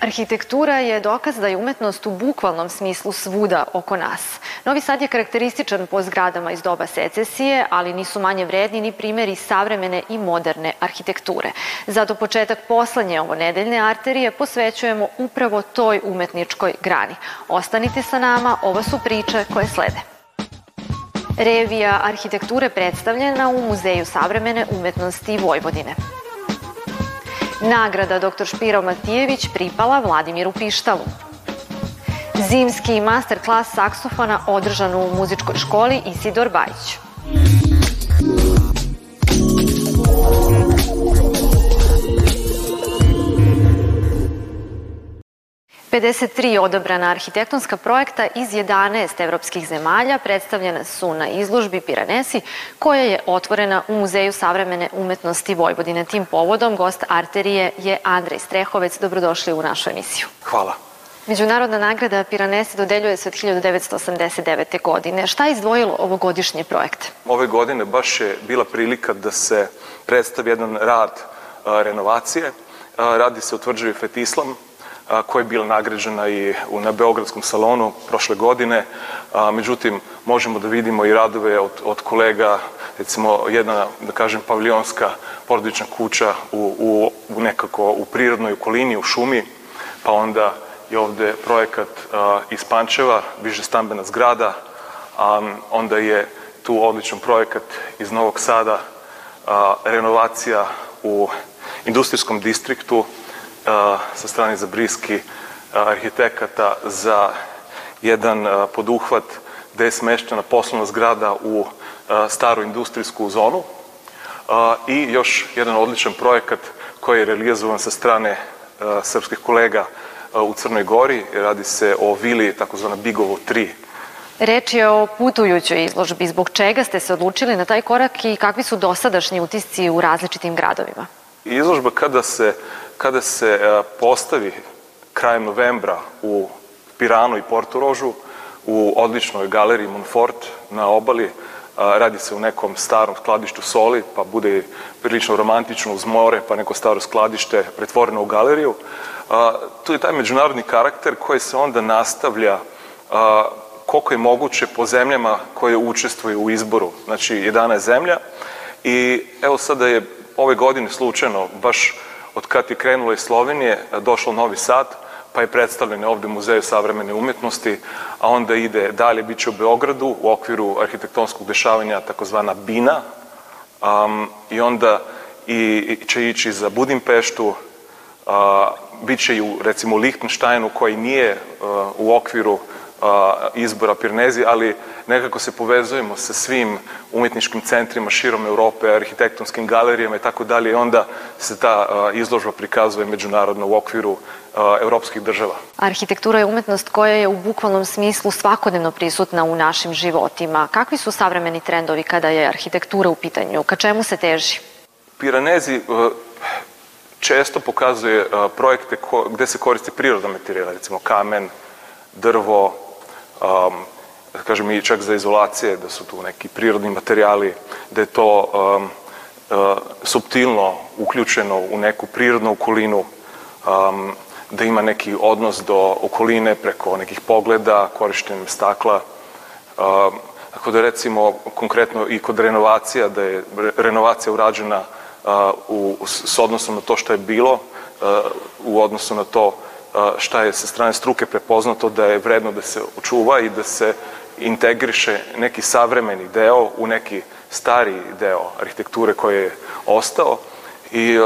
Arhitektura je dokaz da je umetnost u bukvalnom smislu svuda oko nas. Novi Sad je karakterističan po zgradama iz doba secesije, ali nisu manje vredni ni primjeri savremene i moderne arhitekture. Zato početak poslanje ovo nedeljne arterije posvećujemo upravo toj umetničkoj grani. Ostanite sa nama, ovo su priče koje slede. Revija arhitekture predstavljena u Muzeju savremene umetnosti Vojvodine. Nagrada dr. Špiro Matijević pripala Vladimiru Pištalu. Zimski master klas saksofona održan u muzičkoj školi Isidor Bajić. 53 odobrana arhitektonska projekta iz 11 evropskih zemalja predstavljena su na izložbi Piranesi, koja je otvorena u Muzeju savremene umetnosti Vojvodine. Tim povodom gost arterije je Andrej Strehovec. Dobrodošli u našu emisiju. Hvala. Međunarodna nagrada Piranesi dodeljuje se od 1989. godine. Šta je izdvojilo ovogodišnje projekte? Ove godine baš je bila prilika da se predstavi jedan rad a, renovacije. A, radi se o tvrđavi Fetislam, koja je bila nagrađena i na Beogradskom salonu prošle godine. Međutim, možemo da vidimo i radove od, od kolega, recimo jedna, da kažem, paviljonska porodična kuća u, u, u nekako u prirodnoj okolini, u šumi, pa onda je ovde projekat iz Pančeva, više stambena zgrada, a, onda je tu odličan projekat iz Novog Sada, renovacija u industrijskom distriktu, sa strane Zabriski arhitekata za jedan poduhvat gde je smeštena poslovna zgrada u staru industrijsku zonu. I još jedan odličan projekat koji je realizovan sa strane srpskih kolega u Crnoj Gori. Radi se o vili takozvana Bigovo 3. Reč je o putujućoj izložbi. Zbog čega ste se odlučili na taj korak i kakvi su dosadašnji utisci u različitim gradovima? Izložba kada se kada se e, postavi krajem novembra u Piranu i Portorožu u odličnoj galeriji Monfort na obali, radi se u nekom starom skladištu soli, pa bude prilično romantično uz more, pa neko staro skladište pretvoreno u galeriju. Tu je taj međunarodni karakter koji se onda nastavlja koliko je moguće po zemljama koje učestvuju u izboru, znači 11 zemlja. I evo sada je ove godine slučajno baš od kad je krenulo iz Slovenije, došlo Novi Sad, pa je predstavljen ovde Muzeju savremene umetnosti, a onda ide dalje, bit će u Beogradu u okviru arhitektonskog dešavanja takozvana BINA, um, i onda i, će ići za Budimpeštu, uh, bit će i u, recimo, Lichtensteinu koji nije uh, u okviru izbora Pirnezi, ali nekako se povezujemo sa svim umetničkim centrima širom Europe, arhitektonskim galerijama i tako dalje i onda se ta izložba prikazuje međunarodno u okviru evropskih država. Arhitektura je umetnost koja je u bukvalnom smislu svakodnevno prisutna u našim životima. Kakvi su savremeni trendovi kada je arhitektura u pitanju? Ka čemu se teži? Piranezi često pokazuje projekte gde se koriste prirodna materijala, recimo kamen, drvo, um, kažem i čak za izolacije, da su tu neki prirodni materijali, da je to um, uh, subtilno uključeno u neku prirodnu okolinu, um, da ima neki odnos do okoline preko nekih pogleda, korištenjem stakla. Um, tako da recimo konkretno i kod renovacija, da je renovacija urađena uh, u, s odnosom na to što je bilo, u odnosu na to šta je sa strane struke prepoznato da je vredno da se očuva i da se integriše neki savremeni deo u neki stari deo arhitekture koji je ostao i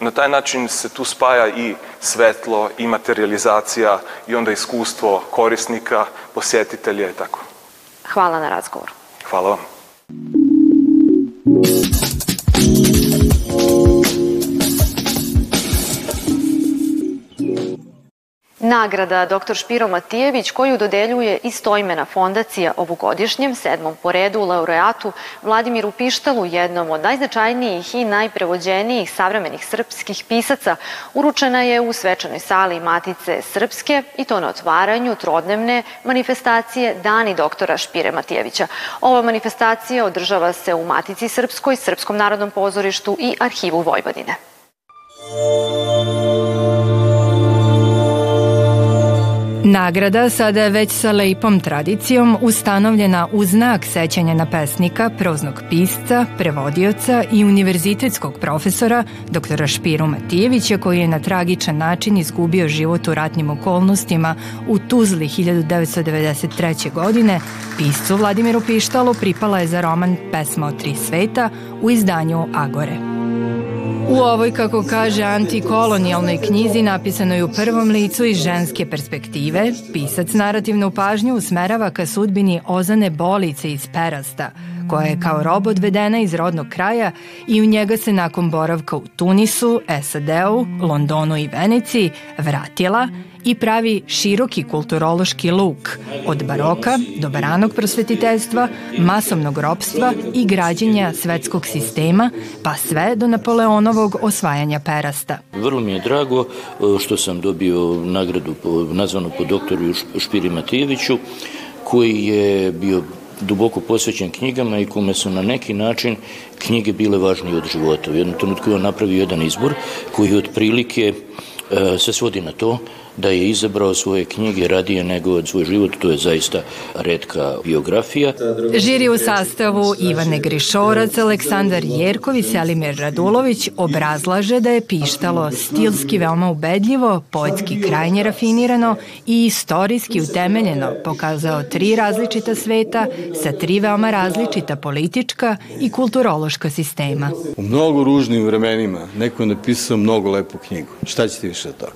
na taj način se tu spaja i svetlo i materializacija i onda iskustvo korisnika, posjetitelja i tako. Hvala na razgovoru. Hvala vam. Nagrada dr. Špiro Matijević koju dodeljuje istojmena fondacija ovogodišnjem sedmom po redu laureatu Vladimiru Pištalu, jednom od najznačajnijih i najprevođenijih savremenih srpskih pisaca, uručena je u svečanoj sali Matice Srpske i to na otvaranju trodnevne manifestacije Dani doktora Špire Matijevića. Ova manifestacija održava se u Matici Srpskoj, Srpskom narodnom pozorištu i Arhivu Vojvodine. Nagrada sada je već sa lepom tradicijom ustanovljena u znak sećanja na pesnika, proznog pisca, prevodioca i univerzitetskog profesora doktora Špiru Matijevića koji je na tragičan način izgubio život u ratnim okolnostima u Tuzli 1993. godine. Piscu Vladimiru Pištalu pripala je za roman Pesma o tri sveta u izdanju Agore. Ovoj, kako kaže, antikolonijalnoj knjizi napisanoj u prvom licu iz ženske perspektive, pisac narativnu pažnju usmerava ka sudbini Ozane Bolice iz Perasta, koja je kao rob odvedena iz rodnog kraja i u njega se nakon boravka u Tunisu, SAD-u, Londonu i Veneciji vratila i pravi široki kulturološki luk od baroka do baranog prosvetiteljstva, masovnog ropstva i građenja svetskog sistema, pa sve do Napoleonovog osvajanja perasta. Vrlo mi je drago e, što sam dobio nagradu po, nazvanu po doktoru Špiri Matijeviću, koji je bio duboko posvećen knjigama i kome su na neki način knjige bile važnije od života. U jednom trenutku je on napravio jedan izbor koji otprilike e, se svodi na to da je izabrao svoje knjige radije nego od svoj život, to je zaista redka biografija. Žiri u sastavu Ivane Grišorac, Aleksandar Jerkov i Selimir Radulović obrazlaže da je pištalo stilski veoma ubedljivo, poetski krajnje rafinirano i istorijski utemeljeno, pokazao tri različita sveta sa tri veoma različita politička i kulturološka sistema. U mnogo ružnim vremenima neko je napisao mnogo lepu knjigu. Šta ćete više od toga?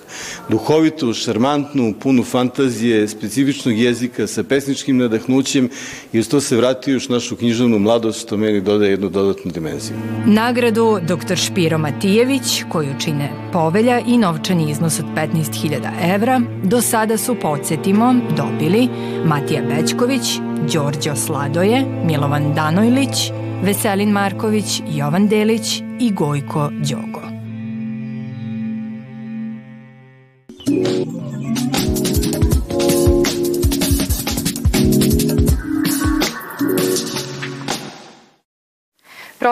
Šarmantnu, punu fantazije, specifičnog jezika sa pesničkim nadahnućem i uz to se vratio još našu književnu mladost, što meni dodaje jednu dodatnu dimenziju. Nagradu dr. Špiro Matijević, koju čine povelja i novčani iznos od 15.000 evra, do sada su, podsjetimo, dobili Matija Bećković, Đorđo Sladoje, Milovan Danojlić, Veselin Marković, Jovan Delić i Gojko Đogo.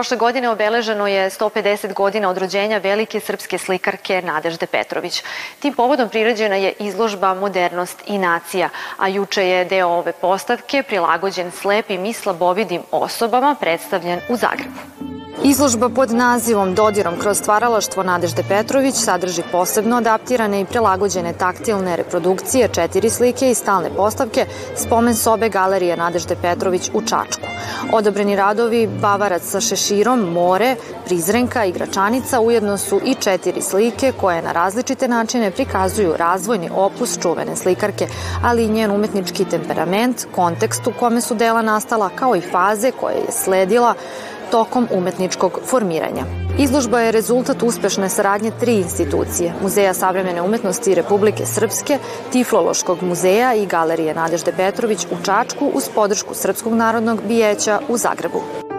Prošle godine obeleženo je 150 godina od rođenja velike srpske slikarke Nadežde Petrović. Tim povodom priređena je izložba Modernost i nacija, a juče je deo ove postavke prilagođen slepim i slabovidim osobama predstavljen u Zagrebu. Izložba pod nazivom Dodirom kroz stvaralaštvo Nadežde Petrović sadrži posebno adaptirane i prilagođene taktilne reprodukcije, četiri slike i stalne postavke spomen sobe galerije Nadežde Petrović u Čačku. Odobreni radovi Bavarac sa šeširom, More, Prizrenka i Gračanica ujedno su i četiri slike koje na različite načine prikazuju razvojni opus čuvene slikarke, ali i njen umetnički temperament, kontekst u kome su dela nastala, kao i faze koje je sledila tokom umetničkog formiranja. Izložba je rezultat uspešne saradnje tri institucije, Muzeja savremene umetnosti Republike Srpske, Tiflološkog muzeja i Galerije Nadežde Petrović u Čačku uz podršku Srpskog narodnog bijeća u Zagrebu.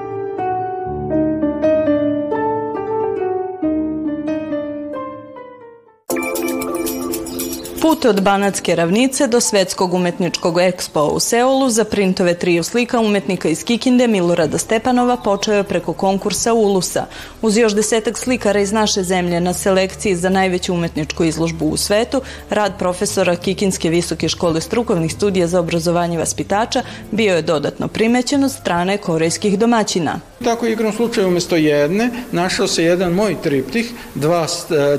Put od Banatske ravnice do Svetskog umetničkog ekspo u Seulu za printove triju slika umetnika iz Kikinde Milorada Stepanova počeo je preko konkursa Ulusa. Uz još desetak slikara iz naše zemlje na selekciji za najveću umetničku izložbu u svetu, rad profesora Kikinske visoke škole strukovnih studija za obrazovanje vaspitača bio je dodatno primećen od strane korejskih domaćina. Tako igrom slučaju umesto jedne našao se jedan moj triptih, dva,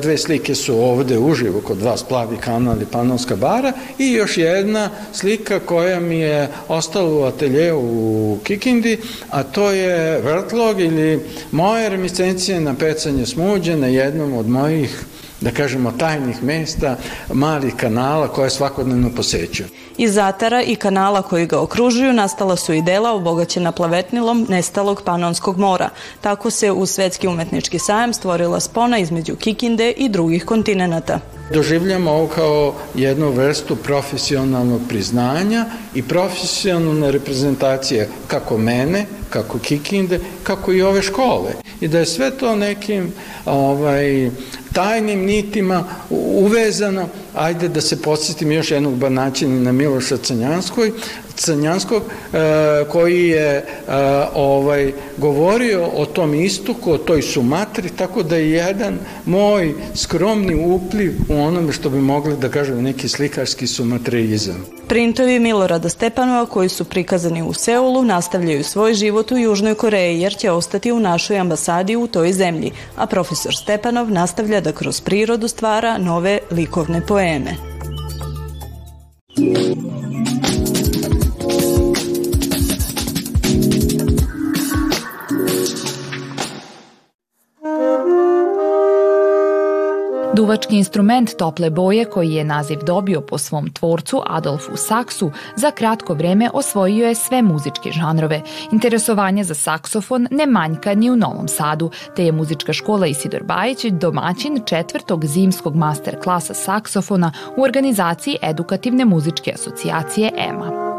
dve slike su ovde uživo kod vas, plavi kanal i panonska bara. I još jedna slika koja mi je ostala u ateljeju u Kikindi, a to je vrtlog ili moje reminiscencije na pecanje smuđe na jednom od mojih da kažemo, tajnih mesta, malih kanala koje svakodnevno posećuju. Iz zatara i kanala koji ga okružuju nastala su i dela obogaćena plavetnilom nestalog Panonskog mora. Tako se u Svetski umetnički sajam stvorila spona između Kikinde i drugih kontinenta. Doživljamo ovo kao jednu vrstu profesionalnog priznanja i profesionalne reprezentacije kako mene, kako Kikinde, kako i ove škole. I da je sve to nekim ovaj, tajnim nitima uvezano. Ajde da se podsjetim još jednog banaćina Miloša Canjanskoj, Canjanskog e, koji je e, ovaj govorio o tom istoku, o toj sumatri, tako da je jedan moj skromni upliv u onome što bi mogli da kažem neki slikarski sumatreizam. Printovi Milorada Stepanova koji su prikazani u Seulu nastavljaju svoj život u Južnoj Koreji jer će ostati u našoj ambasadi u toj zemlji, a profesor Stepanov nastavlja da kroz prirodu stvara nove likovne poeme. Duvački instrument tople boje koji je naziv dobio po svom tvorcu Adolfu Saksu za kratko vreme osvojio je sve muzičke žanrove. Interesovanje za saksofon ne manjka ni u Novom Sadu, te je muzička škola Isidor Bajić domaćin četvrtog zimskog master klasa saksofona u organizaciji Edukativne muzičke asocijacije EMA.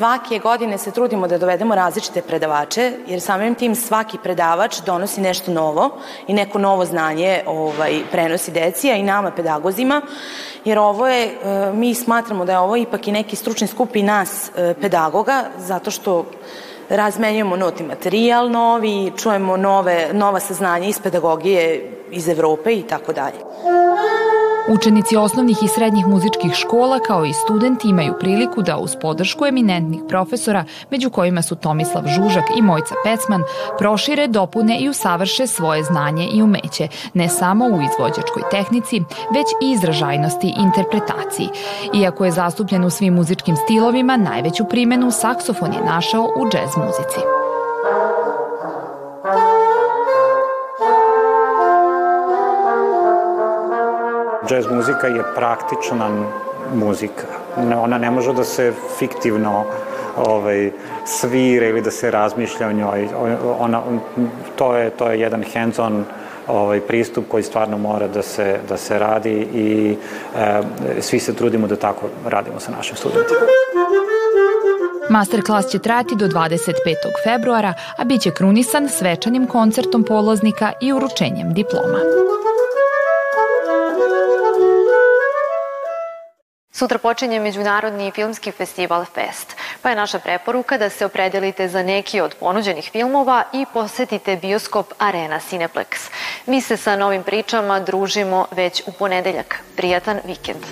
Svake godine se trudimo da dovedemo različite predavače, jer samim tim svaki predavač donosi nešto novo i neko novo znanje ovaj, prenosi deci, a i nama pedagozima, jer ovo je, e, mi smatramo da je ovo ipak i neki stručni skup i nas e, pedagoga, zato što razmenjujemo noti materijal novi, čujemo nove, nova saznanja iz pedagogije iz Evrope i tako dalje. Učenici osnovnih i srednjih muzičkih škola kao i studenti imaju priliku da uz podršku eminentnih profesora, među kojima su Tomislav Žužak i Mojca Pecman, prošire, dopune i usavrše svoje znanje i umeće, ne samo u izvođačkoj tehnici, već i izražajnosti i interpretaciji. Iako je zastupljen u svim muzičkim stilovima, najveću primenu saksofon je našao u džez muzici. Jazz muzika je praktična muzika. Ona ne može da se fiktivno ovaj, svira ili da se razmišlja o njoj. Ona, to, je, to je jedan hands-on ovaj, pristup koji stvarno mora da se, da se radi i e, svi se trudimo da tako radimo sa našim studentima. Masterclass će trajati do 25. februara, a bit će krunisan svečanim koncertom polaznika i uručenjem diploma. Sutra počinje Međunarodni filmski festival Fest, pa je naša preporuka da se opredelite za neki od ponuđenih filmova i posetite bioskop Arena Cineplex. Mi se sa novim pričama družimo već u ponedeljak. Prijatan vikend!